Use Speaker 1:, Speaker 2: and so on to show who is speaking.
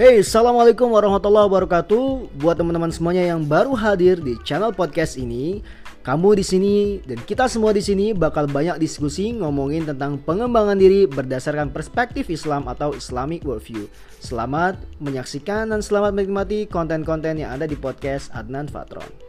Speaker 1: Hey, assalamualaikum warahmatullahi wabarakatuh. Buat teman-teman semuanya yang baru hadir di channel podcast ini, kamu di sini dan kita semua di sini bakal banyak diskusi ngomongin tentang pengembangan diri berdasarkan perspektif Islam atau Islamic worldview. Selamat menyaksikan dan selamat menikmati konten-konten yang ada di podcast Adnan Fatron.